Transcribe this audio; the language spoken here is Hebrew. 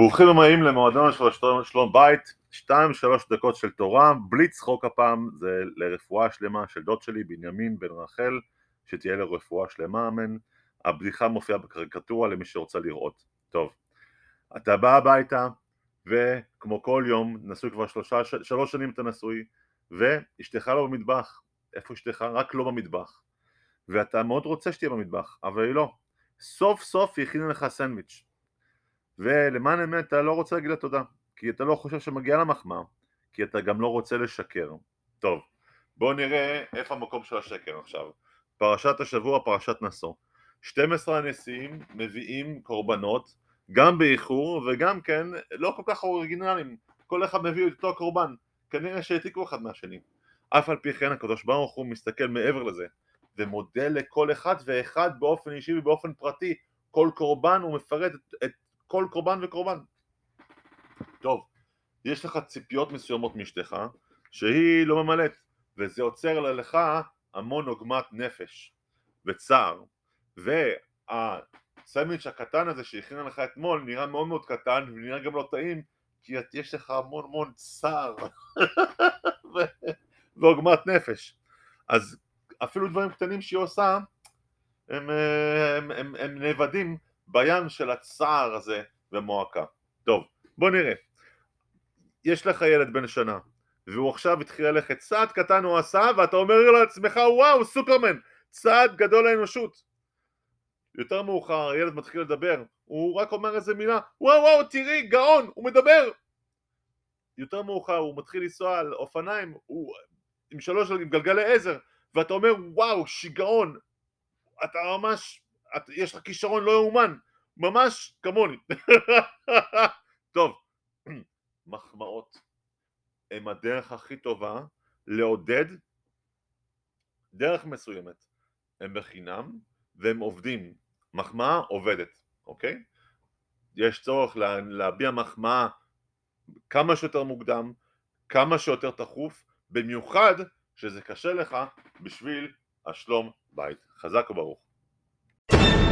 ברוכים הבאים למועדון של שלום, בית, שתיים שלוש דקות של תורה, בלי צחוק הפעם, זה לרפואה שלמה של דוד שלי בנימין בן רחל, שתהיה לו רפואה שלמה אמן, הבדיחה מופיעה בקריקטורה למי שרוצה לראות. טוב, אתה בא הביתה, וכמו כל יום, נשוי כבר שלושה, שלוש שנים אתה נשוי, ואשתך לא במטבח, איפה אשתך? רק לא במטבח, ואתה מאוד רוצה שתהיה במטבח, אבל היא לא, סוף סוף היא הכינה לך סנדוויץ' ולמען אמת אתה לא רוצה להגיד לה תודה, כי אתה לא חושב שמגיעה לה מחמאה, כי אתה גם לא רוצה לשקר. טוב, בואו נראה איפה המקום של השקר עכשיו. פרשת השבוע, פרשת נשוא. 12 הנשיאים מביאים קורבנות, גם באיחור וגם כן לא כל כך אוריגינליים, כל אחד מביא את אותו הקורבן, כנראה שהעתיקו אחד מהשני. אף על פי כן הקדוש ברוך הוא מסתכל מעבר לזה, ומודה לכל אחד ואחד באופן אישי ובאופן פרטי, כל קורבן הוא מפרט את, את כל קורבן וקורבן. טוב, יש לך ציפיות מסוימות מאשתך שהיא לא ממלאת, וזה עוצר לך המון עוגמת נפש וצער, והסנדוויץ' הקטן הזה שהכינה לך אתמול נראה מאוד מאוד קטן ונראה גם לא טעים כי יש לך המון המון צער ועוגמת נפש. אז אפילו דברים קטנים שהיא עושה הם, הם, הם, הם נאבדים בים של הצער הזה ומועקה. טוב, בוא נראה. יש לך ילד בן שנה, והוא עכשיו התחיל ללכת, צעד קטן הוא עשה, ואתה אומר לעצמך, וואו, סופרמן, צעד גדול לאנושות. יותר מאוחר הילד מתחיל לדבר, הוא רק אומר איזה מילה, וואו וואו תראי גאון, הוא מדבר! יותר מאוחר הוא מתחיל לנסוע על אופניים, הוא עם שלוש עם גלגלי עזר, ואתה אומר וואו שיגעון, אתה ממש את, יש לך כישרון לא יאומן, ממש כמוני. טוב, מחמאות הם הדרך הכי טובה לעודד דרך מסוימת. הם בחינם והם עובדים. מחמאה עובדת, אוקיי? יש צורך לה, להביע מחמאה כמה שיותר מוקדם, כמה שיותר תכוף, במיוחד שזה קשה לך בשביל השלום בית. חזק וברוך. you